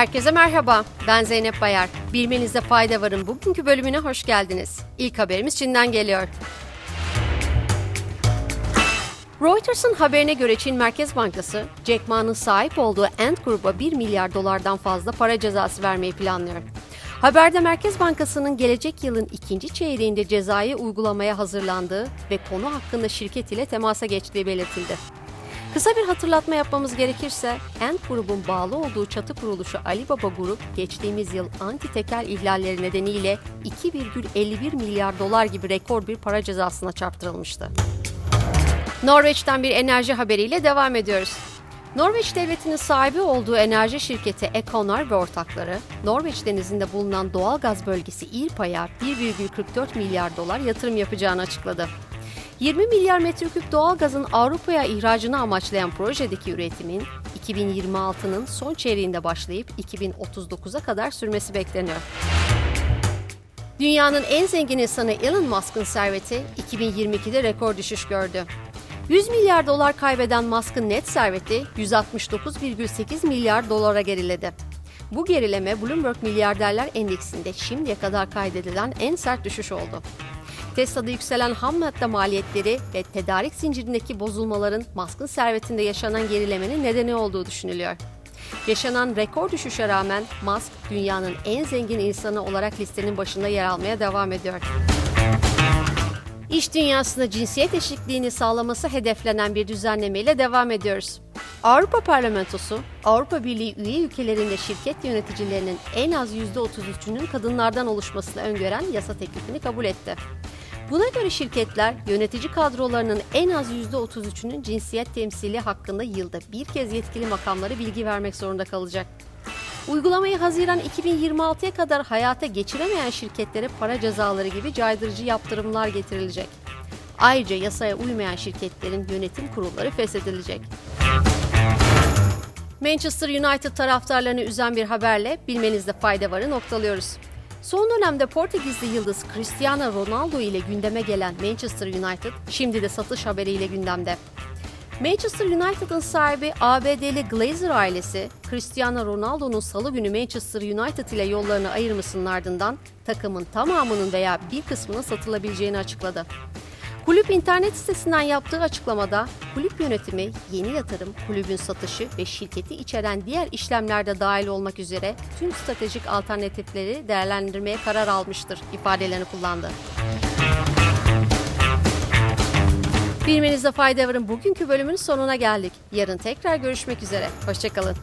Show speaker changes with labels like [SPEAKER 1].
[SPEAKER 1] Herkese merhaba, ben Zeynep Bayar. Bilmenizde fayda varın bugünkü bölümüne hoş geldiniz. İlk haberimiz Çin'den geliyor. Reuters'ın haberine göre Çin Merkez Bankası, Jack Ma'nın sahip olduğu Ant Group'a 1 milyar dolardan fazla para cezası vermeyi planlıyor. Haberde Merkez Bankası'nın gelecek yılın ikinci çeyreğinde cezayı uygulamaya hazırlandığı ve konu hakkında şirket ile temasa geçtiği belirtildi. Kısa bir hatırlatma yapmamız gerekirse, Ant grubun bağlı olduğu çatı kuruluşu Alibaba Grup, geçtiğimiz yıl anti tekel ihlalleri nedeniyle 2,51 milyar dolar gibi rekor bir para cezasına çarptırılmıştı. Norveç'ten bir enerji haberiyle devam ediyoruz. Norveç devletinin sahibi olduğu enerji şirketi Equinor ve ortakları, Norveç denizinde bulunan doğal gaz bölgesi İrpa'ya 1,44 milyar dolar yatırım yapacağını açıkladı. 20 milyar metreküp doğal gazın Avrupa'ya ihracını amaçlayan projedeki üretimin 2026'nın son çeyreğinde başlayıp 2039'a kadar sürmesi bekleniyor. Dünyanın en zengin insanı Elon Musk'ın serveti 2022'de rekor düşüş gördü. 100 milyar dolar kaybeden Musk'ın net serveti 169,8 milyar dolara geriledi. Bu gerileme Bloomberg Milyarderler Endeksinde şimdiye kadar kaydedilen en sert düşüş oldu. Tesla'da yükselen ham madde maliyetleri ve tedarik zincirindeki bozulmaların Musk'ın servetinde yaşanan gerilemenin nedeni olduğu düşünülüyor. Yaşanan rekor düşüşe rağmen Musk dünyanın en zengin insanı olarak listenin başında yer almaya devam ediyor. İş dünyasında cinsiyet eşitliğini sağlaması hedeflenen bir düzenlemeyle devam ediyoruz. Avrupa Parlamentosu, Avrupa Birliği üye ülkelerinde şirket yöneticilerinin en az %33'ünün kadınlardan oluşmasını öngören yasa teklifini kabul etti. Buna göre şirketler yönetici kadrolarının en az %33'ünün cinsiyet temsili hakkında yılda bir kez yetkili makamlara bilgi vermek zorunda kalacak. Uygulamayı Haziran 2026'ya kadar hayata geçiremeyen şirketlere para cezaları gibi caydırıcı yaptırımlar getirilecek. Ayrıca yasaya uymayan şirketlerin yönetim kurulları feshedilecek. Manchester United taraftarlarını üzen bir haberle bilmenizde fayda varı noktalıyoruz. Son dönemde Portekizli yıldız Cristiano Ronaldo ile gündeme gelen Manchester United şimdi de satış haberiyle gündemde. Manchester United'ın sahibi ABD'li Glazer ailesi, Cristiano Ronaldo'nun salı günü Manchester United ile yollarını ayırmasının ardından takımın tamamının veya bir kısmının satılabileceğini açıkladı. Kulüp internet sitesinden yaptığı açıklamada kulüp yönetimi yeni yatırım, kulübün satışı ve şirketi içeren diğer işlemlerde dahil olmak üzere tüm stratejik alternatifleri değerlendirmeye karar almıştır ifadelerini kullandı. Bilmenizde fayda varın bugünkü bölümün sonuna geldik. Yarın tekrar görüşmek üzere. Hoşçakalın.